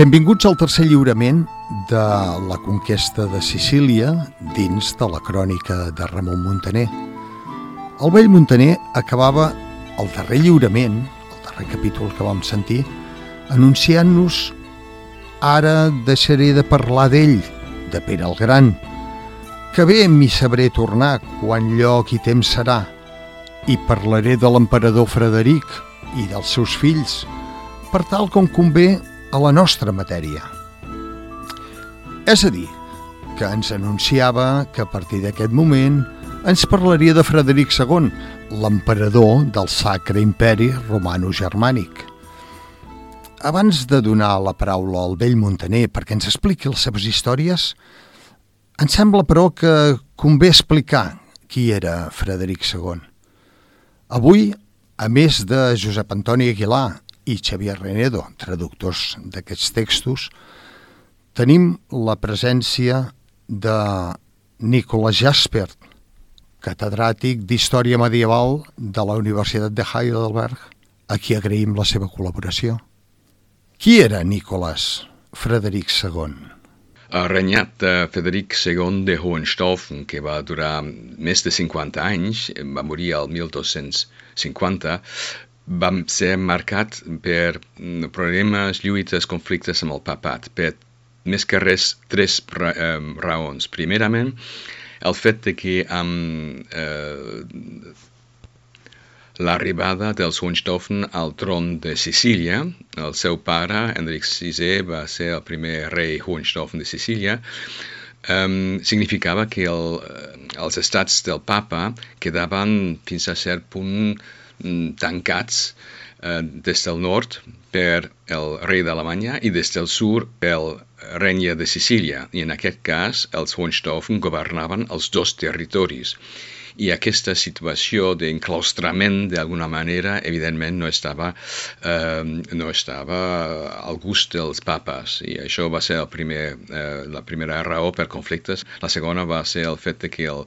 Benvinguts al tercer lliurament de la conquesta de Sicília dins de la crònica de Ramon Montaner. El vell Montaner acabava el darrer lliurament, el darrer capítol que vam sentir, anunciant-nos ara deixaré de parlar d'ell, de Pere el Gran, que bé m'hi sabré tornar quan lloc i temps serà, i parlaré de l'emperador Frederic i dels seus fills, per tal com convé a la nostra matèria. És a dir, que ens anunciava que a partir d'aquest moment ens parlaria de Frederic II, l'emperador del Sacre Imperi Romano-Germànic. Abans de donar la paraula al vell Montaner perquè ens expliqui les seves històries, ens sembla, però, que convé explicar qui era Frederic II. Avui, a més de Josep Antoni Aguilar i Xavier Renedo, traductors d'aquests textos, tenim la presència de Nicolas Jaspert, catedràtic d'Història Medieval de la Universitat de Heidelberg, a qui agraïm la seva col·laboració. Qui era Nicolas Frederic II? El renyat de Frederic II de Hohenstaufen, que va durar més de 50 anys, va morir al 1250, va ser marcat per problemes, lluites, conflictes amb el papat, per més que res tres raons. Primerament, el fet de que amb eh, l'arribada dels Hohenstaufen al tron de Sicília, el seu pare, Enric VI, va ser el primer rei Hohenstaufen de Sicília, um, significava que el, els estats del papa quedaven fins a cert punt Mm, tancats eh, des del nord per el rei d'Alemanya i des del sud pel regne de Sicília. I en aquest cas els Hohenstaufen governaven els dos territoris i aquesta situació d'enclaustrament d'alguna manera evidentment no estava, eh, no estava al gust dels papes i això va ser el primer, eh, la primera raó per conflictes. La segona va ser el fet de que el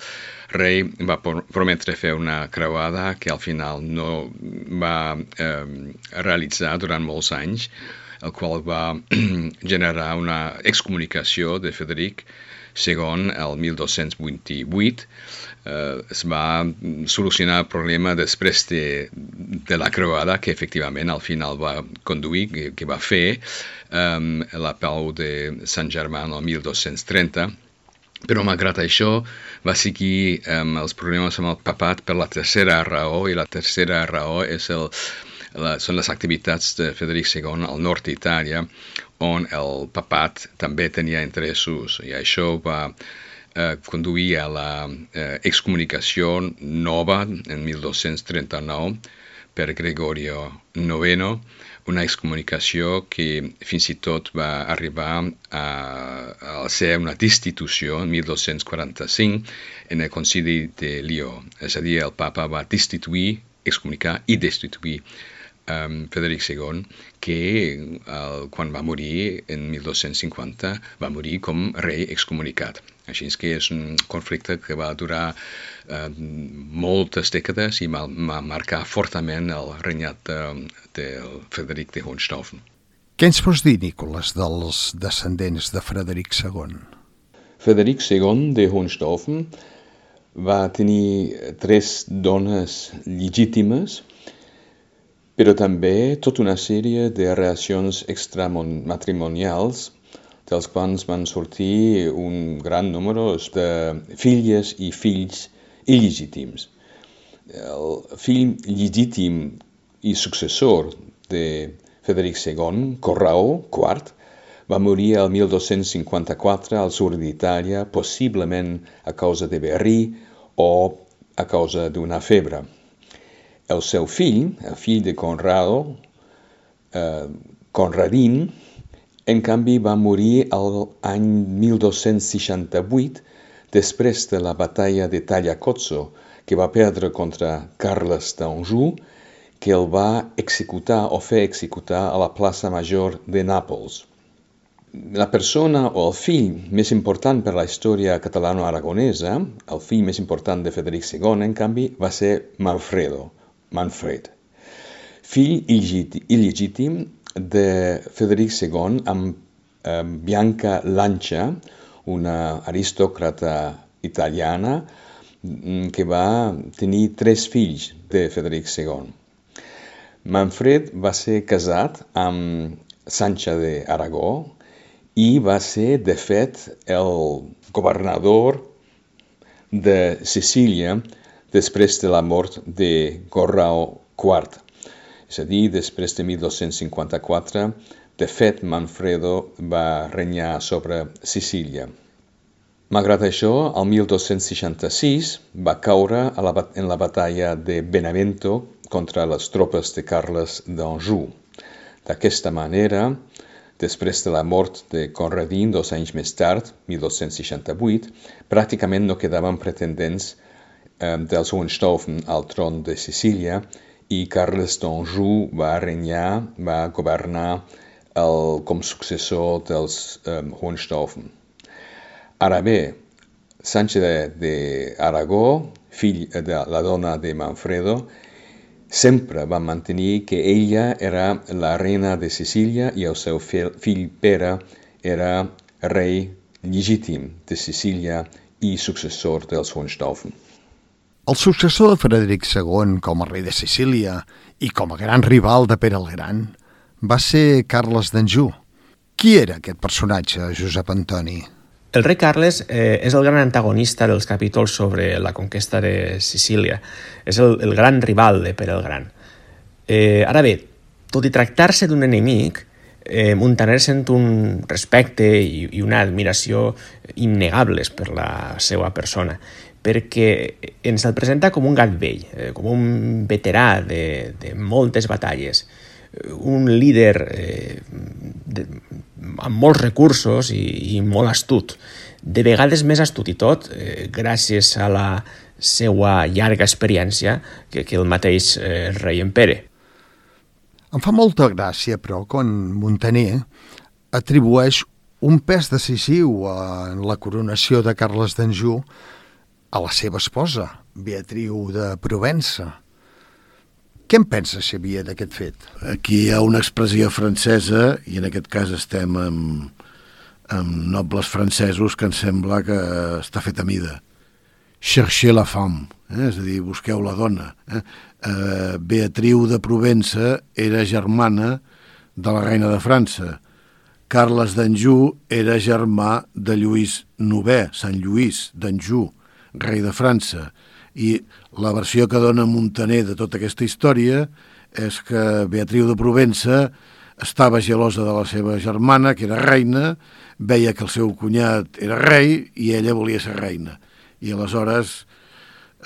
rei va prometre fer una creuada que al final no va eh, realitzar durant molts anys el qual va generar una excomunicació de Frederic segon el 1228 eh, es va solucionar el problema després de, de la croada que efectivament al final va conduir, que, que va fer um, la pau de Sant Germà el 1230 però malgrat això va seguir um, els problemes amb el papat per la tercera raó i la tercera raó és el, la, són les activitats de Frederic II al nord d'Itàlia on el papat també tenia interessos i això va eh, conduir a la eh, excomunicació nova en 1239 per Gregorio IX, una excomunicació que fins i tot va arribar a, a ser una destitució en 1245 en el concili de Lió. És a dir, el papa va destituir, excomunicar i destituir um, Frederic II, que el, quan va morir en 1250 va morir com rei excomunicat. Així és que és un conflicte que va durar uh, moltes dècades i va, va marcar fortament el renyat de, de Frederic de Hohenstaufen. Què ens pots dir, Nicolas, dels descendents de Frederic II? Frederic II de Hohenstaufen va tenir tres dones legítimes però també tota una sèrie de relacions extramatrimonials dels quals van sortir un gran número de filles i fills il·legítims. El fill legítim i successor de Frederic II, Corrao IV, va morir el 1254 al sud d'Itàlia, possiblement a causa de berrí o a causa d'una febre. El seu fill, el fill de Conrado, eh, Conradin, en canvi va morir l'any 1268 després de la batalla de Tagliacozzo que va perdre contra Carles d'Anjou que el va executar o fer executar a la plaça major de Nàpols. La persona o el fill més important per la història catalano-aragonesa, el fill més important de Frederic II, en canvi, va ser Manfredo, Manfred, fill il·legítim de Frederic II amb eh, Bianca Lancia, una aristòcrata italiana mm, que va tenir tres fills de Frederic II. Manfred va ser casat amb Sancha d'Aragó i va ser, de fet, el governador de Sicília després de la mort de Gorrao IV. És a dir, després de 1254, de fet, Manfredo va renyar sobre Sicília. Malgrat això, el 1266 va caure a la, en la batalla de Benevento contra les tropes de Carles d'Anjou. D'aquesta manera, després de la mort de Conradin dos anys més tard, 1268, pràcticament no quedaven pretendents dels Hohenstaufen al tron de Sicília i Carles d'Anjou va regnar, va governar el, com successor dels eh, Hohenstaufen. Ara bé, Sánchez d'Aragó, fill de la dona de Manfredo, sempre va mantenir que ella era la reina de Sicília i el seu fill Pere era rei legítim de Sicília i successor dels Hohenstaufen. El successor de Frederic II com a rei de Sicília i com a gran rival de Pere el Gran va ser Carles d'Anjou. Qui era aquest personatge, Josep Antoni? El rei Carles eh, és el gran antagonista dels capítols sobre la conquesta de Sicília. És el, el gran rival de Pere el Gran. Eh, ara bé, tot i tractar-se d'un enemic, eh, Montaner sent un respecte i, i una admiració innegables per la seva persona, perquè ens el presenta com un gat vell, eh, com un veterà de, de moltes batalles, un líder eh, de, amb molts recursos i, i molt astut, de vegades més astut i tot, eh, gràcies a la seva llarga experiència que, que el mateix eh, rei en Pere. Em fa molta gràcia, però, quan Montaner atribueix un pes decisiu en la coronació de Carles d'Anjou a la seva esposa, Beatriu de Provença. Què en pensa, Xavier, d'aquest fet? Aquí hi ha una expressió francesa, i en aquest cas estem amb, amb nobles francesos que em sembla que està fet a mida. Cherchez la femme, eh? és a dir, busqueu la dona. Eh? Eh, Beatriu de Provença era germana de la reina de França. Carles d'Anjou era germà de Lluís IX, Sant Lluís d'Anjou, rei de França i la versió que dona Montaner de tota aquesta història és que Beatriu de Provença estava gelosa de la seva germana, que era reina, veia que el seu cunyat era rei i ella volia ser reina. I aleshores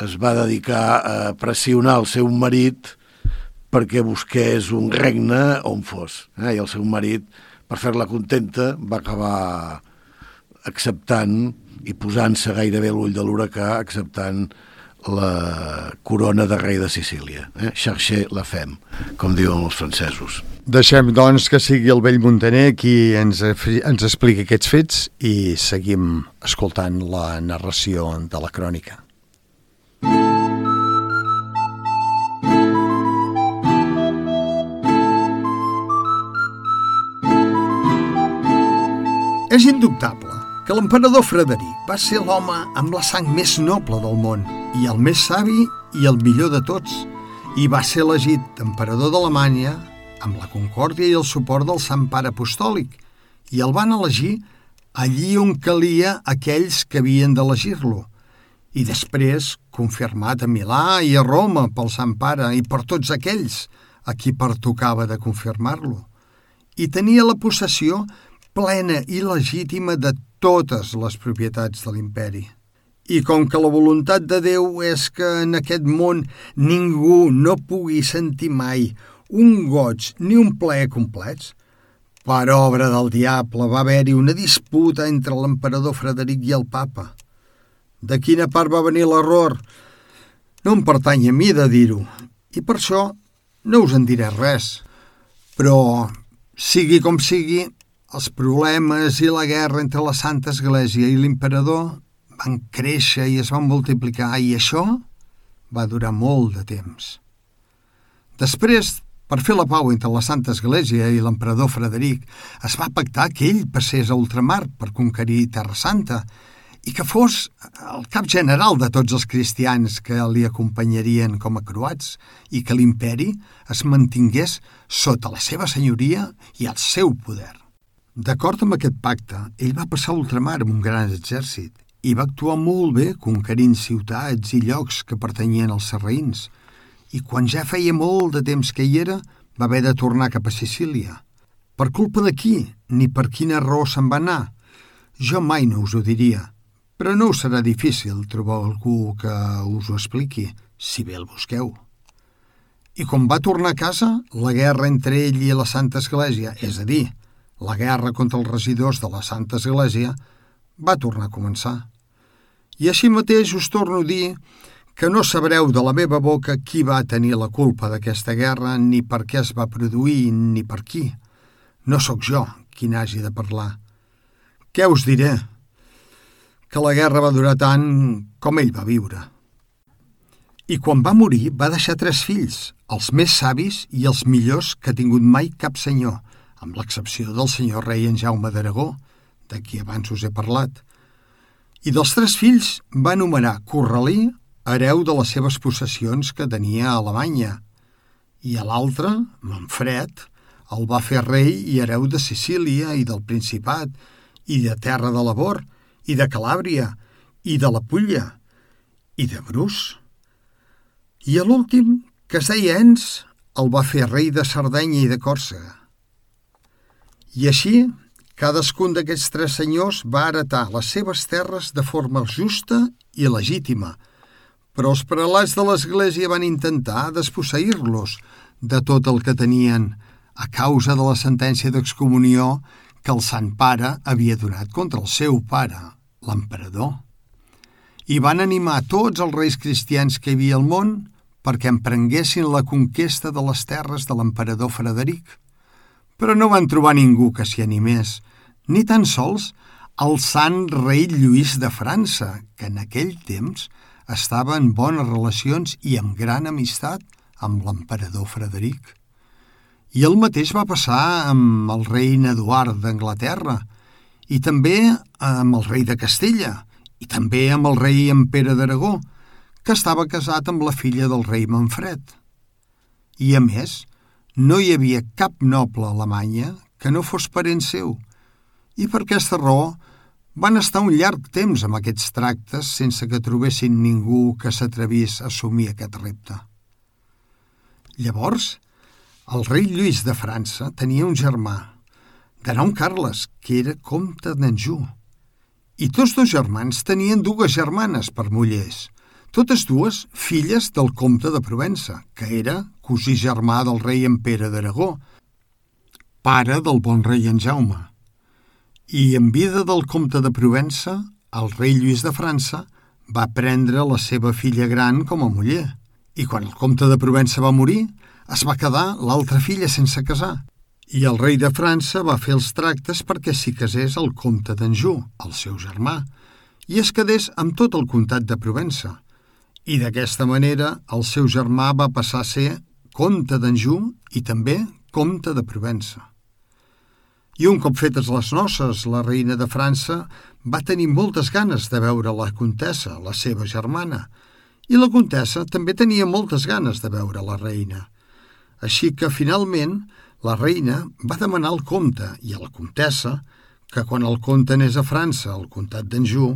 es va dedicar a pressionar el seu marit perquè busqués un regne on fos. Eh? I el seu marit, per fer-la contenta, va acabar acceptant i posant-se gairebé l'ull de l'huracà, acceptant la corona de rei de Sicília. Eh? Cherchez la femme, com diuen els francesos. Deixem, doncs, que sigui el vell Montaner qui ens, ens expliqui aquests fets i seguim escoltant la narració de la crònica. És indubtable que l'emperador Frederic va ser l'home amb la sang més noble del món i el més savi i el millor de tots, i va ser elegit emperador d'Alemanya amb la concòrdia i el suport del Sant Pare Apostòlic, i el van elegir allí on calia aquells que havien d'elegir-lo, i després confirmat a Milà i a Roma pel Sant Pare i per tots aquells a qui pertocava de confirmar-lo. I tenia la possessió plena i legítima de totes les propietats de l'imperi. I com que la voluntat de Déu és que en aquest món ningú no pugui sentir mai un goig ni un plaer complets, per obra del diable va haver-hi una disputa entre l'emperador Frederic i el papa. De quina part va venir l'error? No em pertany a mi de dir-ho, i per això no us en diré res. Però, sigui com sigui, els problemes i la guerra entre la Santa Església i l'emperador van créixer i es van multiplicar i això va durar molt de temps. Després Per fer la pau entre la Santa Església i l'emperador Frederic, es va pactar que ell passés a ultramar per conquerir Terra Santa i que fos el cap general de tots els cristians que li acompanyarien com a croats i que l'imperi es mantingués sota la seva senyoria i el seu poder. D'acord amb aquest pacte, ell va passar a ultramar amb un gran exèrcit i va actuar molt bé conquerint ciutats i llocs que pertanyien als serraïns, i quan ja feia molt de temps que hi era, va haver de tornar cap a Sicília. Per culpa de qui, ni per quina raó se'n va anar? Jo mai no us ho diria, però no us serà difícil trobar algú que us ho expliqui, si bé el busqueu. I quan va tornar a casa, la guerra entre ell i la Santa Església, és a dir, la guerra contra els regidors de la Santa Església, va tornar a començar. I així mateix us torno a dir que no sabreu de la meva boca qui va tenir la culpa d'aquesta guerra, ni per què es va produir, ni per qui. No sóc jo qui n'hagi de parlar. Què us diré? Que la guerra va durar tant com ell va viure. I quan va morir va deixar tres fills, els més savis i els millors que ha tingut mai cap senyor, amb l'excepció del senyor rei en Jaume d'Aragó, de qui abans us he parlat. I dels tres fills va anomenar Corralí, hereu de les seves possessions que tenia a Alemanya, i a l'altre, Manfred, el va fer rei i hereu de Sicília i del Principat, i de Terra de Labor, i de Calàbria, i de la Pulla, i de Brus. I a l'últim, que es deia Ens, el va fer rei de Sardenya i de Còrsega. I així, cadascun d'aquests tres senyors va heretar les seves terres de forma justa i legítima, però els prelats de l'Església van intentar desposseir-los de tot el que tenien a causa de la sentència d'excomunió que el Sant Pare havia donat contra el seu pare, l'emperador. I van animar tots els reis cristians que hi havia al món perquè emprenguessin la conquesta de les terres de l'emperador Frederic. Però no van trobar ningú que s'hi animés, ni tan sols el sant rei Lluís de França, que en aquell temps estava en bones relacions i amb gran amistat amb l'emperador Frederic. I el mateix va passar amb el rei Eduard d'Anglaterra i també amb el rei de Castella i també amb el rei en Pere d'Aragó, que estava casat amb la filla del rei Manfred. I a més, no hi havia cap noble a Alemanya que no fos parent seu, i per aquesta raó van estar un llarg temps amb aquests tractes sense que trobessin ningú que s'atrevís a assumir aquest repte. Llavors, el rei Lluís de França tenia un germà, de nom Carles, que era comte d'Anjou. I tots dos germans tenien dues germanes per mullers, totes dues filles del comte de Provença, que era cosí germà del rei en Pere d'Aragó, pare del bon rei en Jaume. I en vida del comte de Provença, el rei Lluís de França va prendre la seva filla gran com a muller. I quan el comte de Provença va morir, es va quedar l'altra filla sense casar. I el rei de França va fer els tractes perquè s'hi casés el comte d'Anjou, el seu germà, i es quedés amb tot el comtat de Provença. I d'aquesta manera el seu germà va passar a ser comte d'Anjou i també comte de Provença. I un cop fetes les noces, la reina de França va tenir moltes ganes de veure la contessa, la seva germana, i la contessa també tenia moltes ganes de veure la reina. Així que, finalment, la reina va demanar al comte i a la contessa que quan el comte anés a França, al comtat d'Anjou,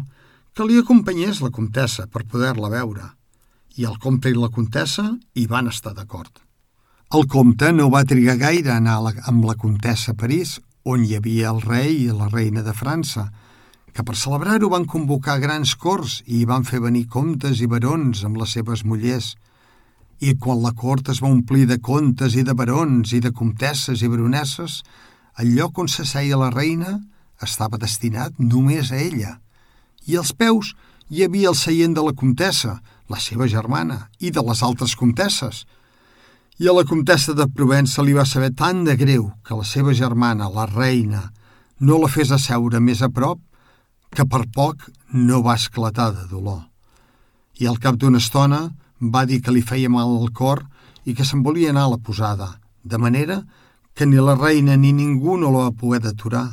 que li acompanyés la contessa per poder-la veure. I el comte i la contessa hi van estar d'acord. El comte no va trigar gaire a anar amb la contessa a París, on hi havia el rei i la reina de França, que per celebrar-ho van convocar grans cors i hi van fer venir comtes i barons amb les seves mullers. I quan la cort es va omplir de contes i de barons i de comtesses i baronesses, el lloc on s'asseia la reina estava destinat només a ella. I als peus hi havia el seient de la comtessa, la seva germana, i de les altres comtesses – i a la comtessa de Provença li va saber tant de greu que la seva germana, la reina, no la fes asseure més a prop que per poc no va esclatar de dolor. I al cap d'una estona va dir que li feia mal al cor i que se'n volia anar a la posada, de manera que ni la reina ni ningú no la va poder deturar.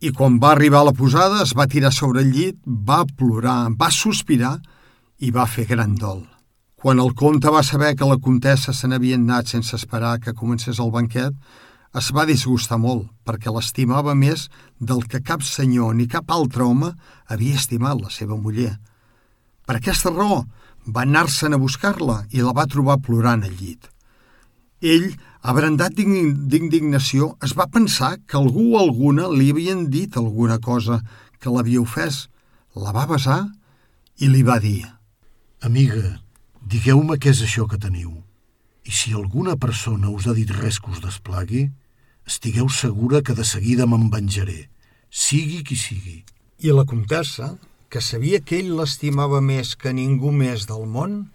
I quan va arribar a la posada es va tirar sobre el llit, va plorar, va sospirar i va fer gran dol. Quan el comte va saber que la comtessa se n'havia anat sense esperar que comencés el banquet, es va disgustar molt, perquè l'estimava més del que cap senyor ni cap altre home havia estimat la seva muller. Per aquesta raó, va anar-se'n a buscar-la i la va trobar plorant al llit. Ell, abrandat d'indignació, es va pensar que algú o alguna li havien dit alguna cosa que l'havia ofès. La va besar i li va dir Amiga, digueu-me què és això que teniu. I si alguna persona us ha dit res que us desplagui, estigueu segura que de seguida me'n venjaré, sigui qui sigui. I la comtessa, que sabia que ell l'estimava més que ningú més del món,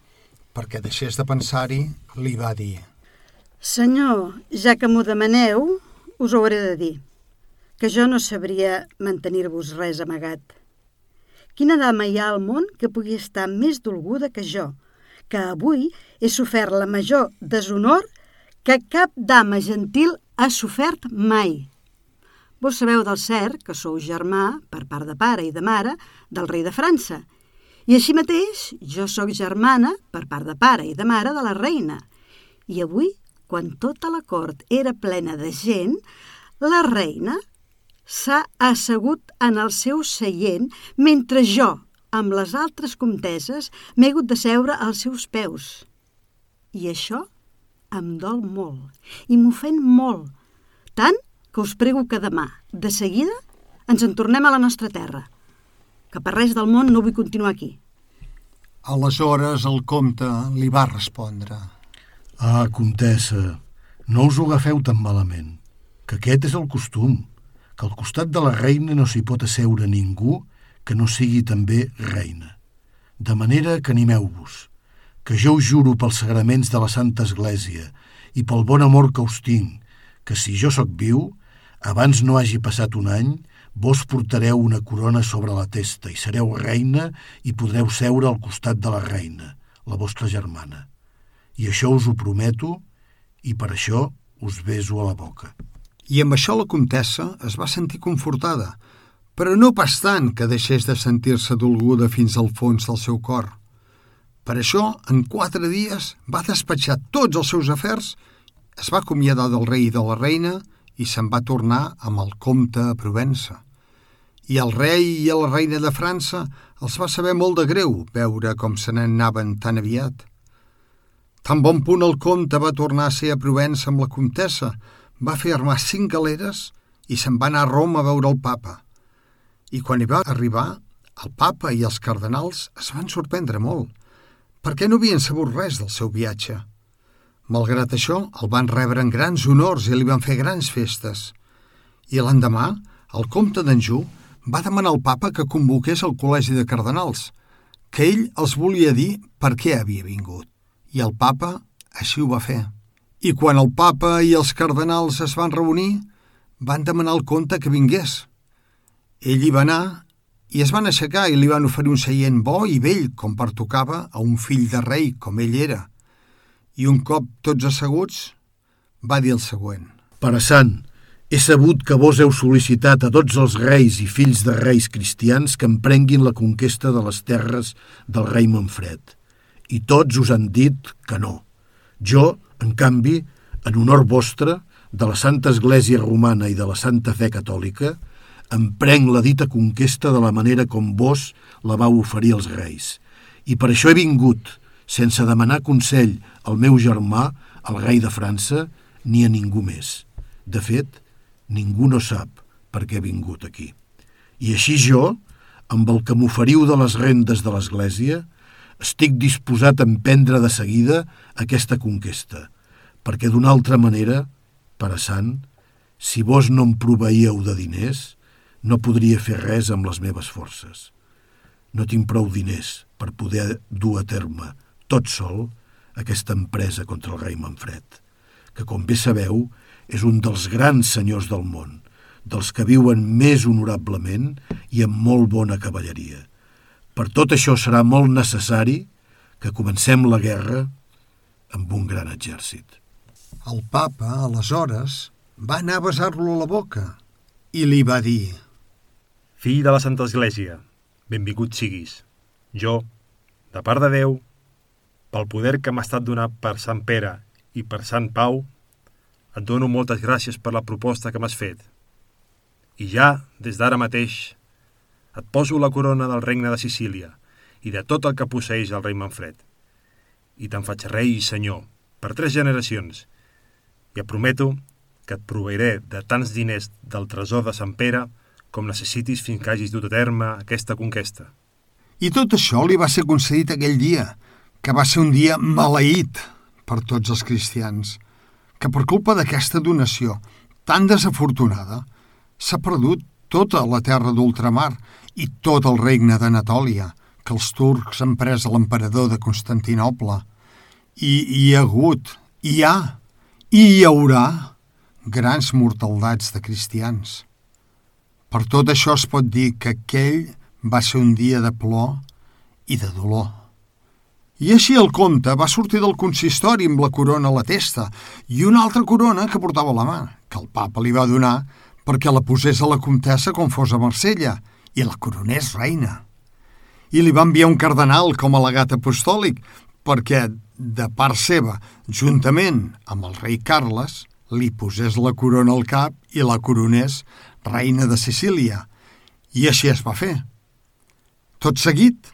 perquè deixés de pensar-hi, li va dir Senyor, ja que m'ho demaneu, us ho hauré de dir, que jo no sabria mantenir-vos res amagat. Quina dama hi ha al món que pugui estar més dolguda que jo, que avui he sofert la major deshonor que cap dama gentil ha sofert mai. Vos sabeu del cert que sou germà, per part de pare i de mare, del rei de França. I així mateix, jo sóc germana, per part de pare i de mare, de la reina. I avui, quan tota la cort era plena de gent, la reina s'ha assegut en el seu seient mentre jo, amb les altres comteses, m'he hagut de seure als seus peus. I això em dol molt i m'ofèn molt, tant que us prego que demà, de seguida, ens en tornem a la nostra terra, que per res del món no vull continuar aquí. Aleshores el comte li va respondre. Ah, comtessa, no us ho agafeu tan malament, que aquest és el costum, que al costat de la reina no s'hi pot asseure ningú que no sigui també reina. De manera que animeu-vos, que jo us juro pels sagraments de la Santa Església i pel bon amor que us tinc, que si jo sóc viu, abans no hagi passat un any, vos portareu una corona sobre la testa i sereu reina i podreu seure al costat de la reina, la vostra germana. I això us ho prometo i per això us beso a la boca. I amb això la comtessa es va sentir confortada, però no pas tant que deixés de sentir-se dolguda fins al fons del seu cor. Per això, en quatre dies, va despatxar tots els seus afers, es va acomiadar del rei i de la reina i se'n va tornar amb el comte a Provença. I el rei i la reina de França els va saber molt de greu veure com se n'anaven tan aviat. Tan bon punt el comte va tornar a ser a Provença amb la comtessa, va fer armar cinc galeres i se'n va anar a Roma a veure el papa. I quan hi va arribar, el papa i els cardenals es van sorprendre molt, perquè no havien sabut res del seu viatge. Malgrat això, el van rebre en grans honors i li van fer grans festes. I l'endemà, el comte d'Anjou va demanar al papa que convoqués el col·legi de cardenals, que ell els volia dir per què havia vingut. I el papa així ho va fer. I quan el papa i els cardenals es van reunir, van demanar al comte que vingués. Ell hi va anar i es van aixecar i li van oferir un seient bo i vell, com pertocava a un fill de rei, com ell era – i un cop tots asseguts va dir el següent. Pare sant, he sabut que vos heu sol·licitat a tots els reis i fills de reis cristians que emprenguin la conquesta de les terres del rei Manfred. I tots us han dit que no. Jo, en canvi, en honor vostre, de la Santa Església Romana i de la Santa Fe Catòlica, emprenc la dita conquesta de la manera com vos la vau oferir als reis. I per això he vingut, sense demanar consell al meu germà, el rei de França, ni a ningú més. De fet, ningú no sap per què he vingut aquí. I així jo, amb el que m'oferiu de les rendes de l'Església, estic disposat a emprendre de seguida aquesta conquesta, perquè d'una altra manera, a sant, si vos no em proveïeu de diners, no podria fer res amb les meves forces. No tinc prou diners per poder dur a terme tot sol, aquesta empresa contra el rei Manfred, que, com bé sabeu, és un dels grans senyors del món, dels que viuen més honorablement i amb molt bona cavalleria. Per tot això serà molt necessari que comencem la guerra amb un gran exèrcit. El papa, aleshores, va anar a besar-lo a la boca i li va dir Fill de la Santa Església, benvingut siguis. Jo, de part de Déu, pel poder que m'ha estat donat per Sant Pere i per Sant Pau, et dono moltes gràcies per la proposta que m'has fet. I ja, des d'ara mateix, et poso la corona del regne de Sicília i de tot el que posseix el rei Manfred. I te'n faig rei i senyor per tres generacions i et prometo que et proveiré de tants diners del tresor de Sant Pere com necessitis fins que hagis dut a terme aquesta conquesta. I tot això li va ser concedit aquell dia, que va ser un dia maleït per tots els cristians, que per culpa d'aquesta donació tan desafortunada s'ha perdut tota la terra d'ultramar i tot el regne d'Anatòlia, que els turcs han pres a l'emperador de Constantinople. I hi ha hagut, hi ha, i hi haurà grans mortaldats de cristians. Per tot això es pot dir que aquell va ser un dia de plor i de dolor. I així el comte va sortir del consistori amb la corona a la testa i una altra corona que portava a la mà, que el papa li va donar perquè la posés a la comtessa com fos a Marsella i la coronés reina. I li va enviar un cardenal com a legat apostòlic perquè, de part seva, juntament amb el rei Carles, li posés la corona al cap i la coronés reina de Sicília. I així es va fer. Tot seguit,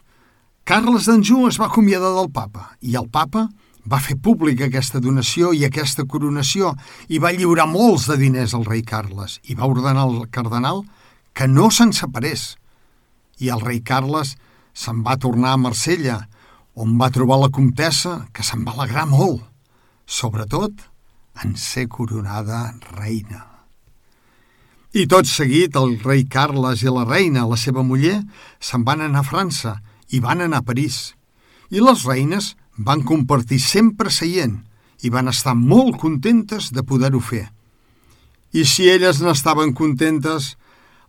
Carles d'Anjou es va acomiadar del papa i el papa va fer pública aquesta donació i aquesta coronació i va lliurar molts de diners al rei Carles i va ordenar al cardenal que no se'n separés. I el rei Carles se'n va tornar a Marsella, on va trobar la comtessa, que se'n va alegrar molt, sobretot en ser coronada reina. I tot seguit el rei Carles i la reina, la seva muller, se'n van anar a França i van anar a París. I les reines van compartir sempre seient i van estar molt contentes de poder-ho fer. I si elles n'estaven contentes,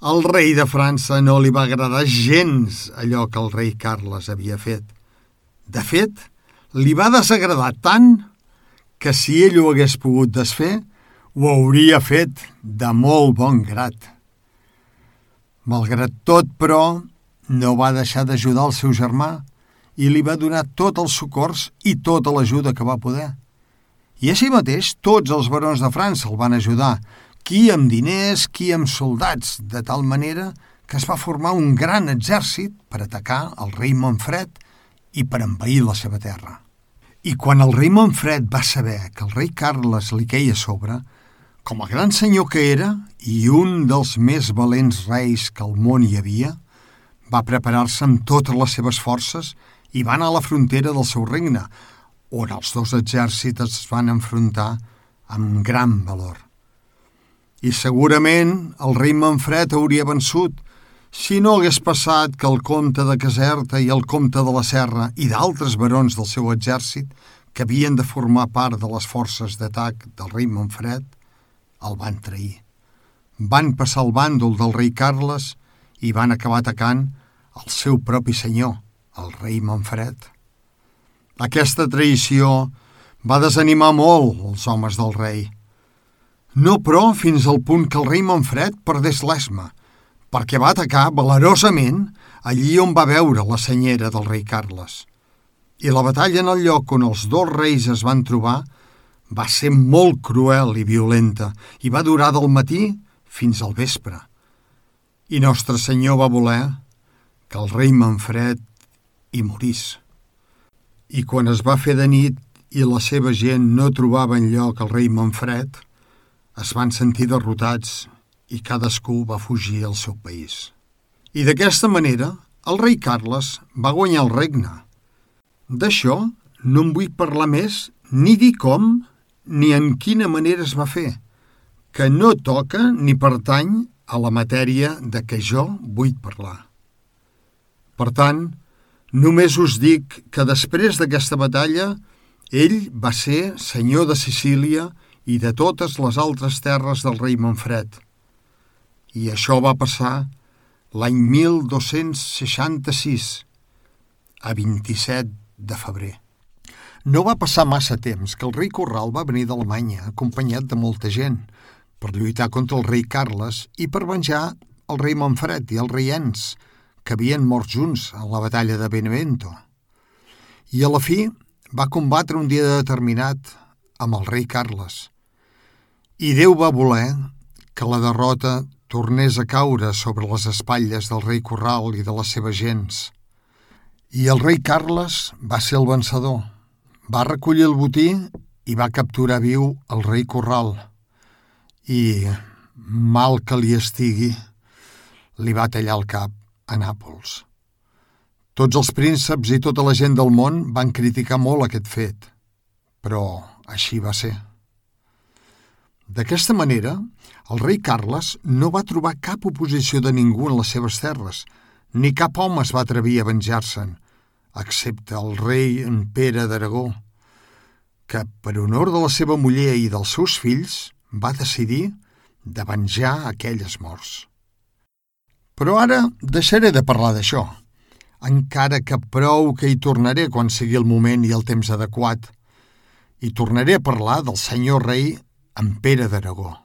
al rei de França no li va agradar gens allò que el rei Carles havia fet. De fet, li va desagradar tant que si ell ho hagués pogut desfer, ho hauria fet de molt bon grat. Malgrat tot, però, no va deixar d'ajudar el seu germà i li va donar tot els socors i tota l'ajuda que va poder. I així mateix tots els barons de França el van ajudar, qui amb diners, qui amb soldats, de tal manera que es va formar un gran exèrcit per atacar el rei Manfred i per envair la seva terra. I quan el rei Manfred va saber que el rei Carles li queia sobre, com a gran senyor que era, i un dels més valents reis que al món hi havia, va preparar-se amb totes les seves forces i va anar a la frontera del seu regne, on els dos exèrcits es van enfrontar amb gran valor. I segurament el rei Manfred hauria vençut si no hagués passat que el comte de Caserta i el comte de la Serra i d'altres barons del seu exèrcit que havien de formar part de les forces d'atac del rei Manfred el van trair. Van passar el bàndol del rei Carles i van acabar atacant el seu propi senyor, el rei Manfred. Aquesta traïció va desanimar molt els homes del rei. No, però, fins al punt que el rei Manfred perdés l'esma, perquè va atacar valerosament allí on va veure la senyera del rei Carles. I la batalla en el lloc on els dos reis es van trobar va ser molt cruel i violenta i va durar del matí fins al vespre. I Nostre Senyor va voler que el rei Manfred hi morís. I quan es va fer de nit i la seva gent no trobava lloc el rei Manfred, es van sentir derrotats i cadascú va fugir al seu país. I d'aquesta manera, el rei Carles va guanyar el regne. D'això no en vull parlar més ni dir com ni en quina manera es va fer, que no toca ni pertany a la matèria de què jo vull parlar. Per tant, només us dic que després d'aquesta batalla ell va ser senyor de Sicília i de totes les altres terres del rei Manfred. I això va passar l'any 1266, a 27 de febrer. No va passar massa temps que el rei Corral va venir d'Alemanya acompanyat de molta gent per lluitar contra el rei Carles i per venjar el rei Manfred i el rei Ens, que havien mort junts en la batalla de Benevento. I a la fi va combatre un dia determinat amb el rei Carles. I Déu va voler que la derrota tornés a caure sobre les espatlles del rei Corral i de les seves gens. I el rei Carles va ser el vencedor va recollir el botí i va capturar viu el rei Corral. I, mal que li estigui, li va tallar el cap a Nàpols. Tots els prínceps i tota la gent del món van criticar molt aquest fet, però així va ser. D'aquesta manera, el rei Carles no va trobar cap oposició de ningú en les seves terres, ni cap home es va atrevir a venjar-se'n, excepte el rei en Pere d'Aragó, que, per honor de la seva muller i dels seus fills, va decidir de venjar aquelles morts. Però ara deixaré de parlar d'això, encara que prou que hi tornaré quan sigui el moment i el temps adequat, i tornaré a parlar del senyor rei en Pere d'Aragó.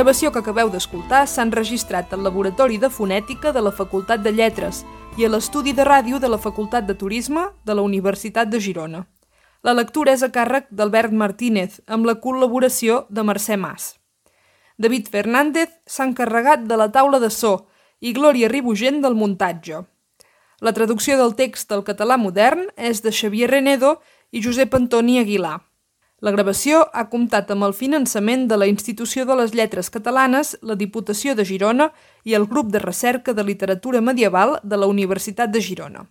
La gravació que acabeu d'escoltar s'ha enregistrat al Laboratori de Fonètica de la Facultat de Lletres i a l'Estudi de Ràdio de la Facultat de Turisme de la Universitat de Girona. La lectura és a càrrec d'Albert Martínez, amb la col·laboració de Mercè Mas. David Fernández s'ha encarregat de la taula de so i Glòria Ribugent del muntatge. La traducció del text al català modern és de Xavier Renedo i Josep Antoni Aguilar. La gravació ha comptat amb el finançament de la Institució de les Lletres Catalanes, la Diputació de Girona i el Grup de Recerca de Literatura Medieval de la Universitat de Girona.